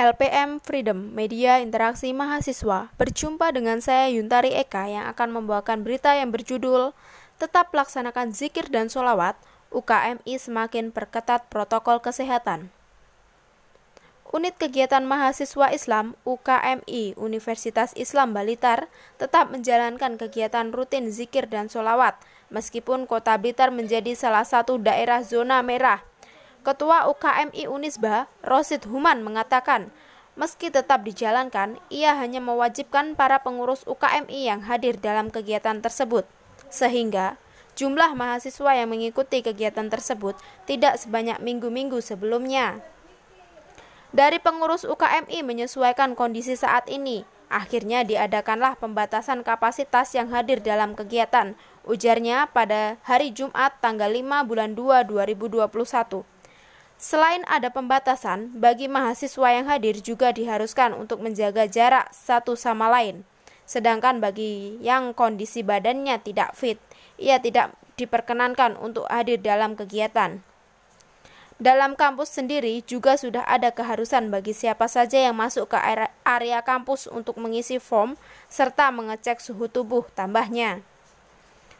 LPM Freedom Media Interaksi Mahasiswa berjumpa dengan saya Yuntari Eka yang akan membawakan berita yang berjudul Tetap laksanakan zikir dan solawat, UKMI semakin perketat protokol kesehatan. Unit Kegiatan Mahasiswa Islam UKMI Universitas Islam Balitar tetap menjalankan kegiatan rutin zikir dan solawat, meskipun kota Blitar menjadi salah satu daerah zona merah Ketua UKMI Unisba, Rosid Human mengatakan, meski tetap dijalankan, ia hanya mewajibkan para pengurus UKMI yang hadir dalam kegiatan tersebut. Sehingga jumlah mahasiswa yang mengikuti kegiatan tersebut tidak sebanyak minggu-minggu sebelumnya. Dari pengurus UKMI menyesuaikan kondisi saat ini, akhirnya diadakanlah pembatasan kapasitas yang hadir dalam kegiatan, ujarnya pada hari Jumat tanggal 5 bulan 2 2021. Selain ada pembatasan, bagi mahasiswa yang hadir juga diharuskan untuk menjaga jarak satu sama lain. Sedangkan bagi yang kondisi badannya tidak fit, ia tidak diperkenankan untuk hadir dalam kegiatan. Dalam kampus sendiri juga sudah ada keharusan bagi siapa saja yang masuk ke area kampus untuk mengisi form serta mengecek suhu tubuh tambahnya.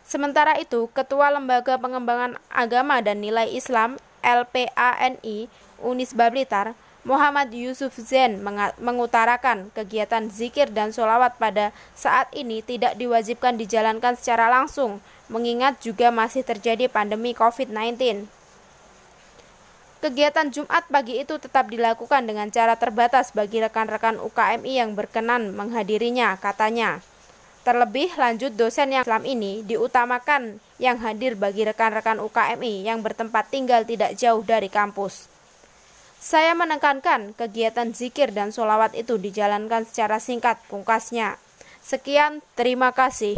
Sementara itu, Ketua Lembaga Pengembangan Agama dan Nilai Islam LPANI Unisba Blitar, Muhammad Yusuf Zen mengutarakan kegiatan zikir dan solawat pada saat ini tidak diwajibkan dijalankan secara langsung, mengingat juga masih terjadi pandemi COVID-19. Kegiatan Jumat pagi itu tetap dilakukan dengan cara terbatas bagi rekan-rekan UKMI yang berkenan menghadirinya, katanya. Terlebih lanjut dosen yang Islam ini diutamakan yang hadir bagi rekan-rekan UKMI yang bertempat tinggal tidak jauh dari kampus. Saya menekankan kegiatan zikir dan solawat itu dijalankan secara singkat pungkasnya. Sekian, terima kasih.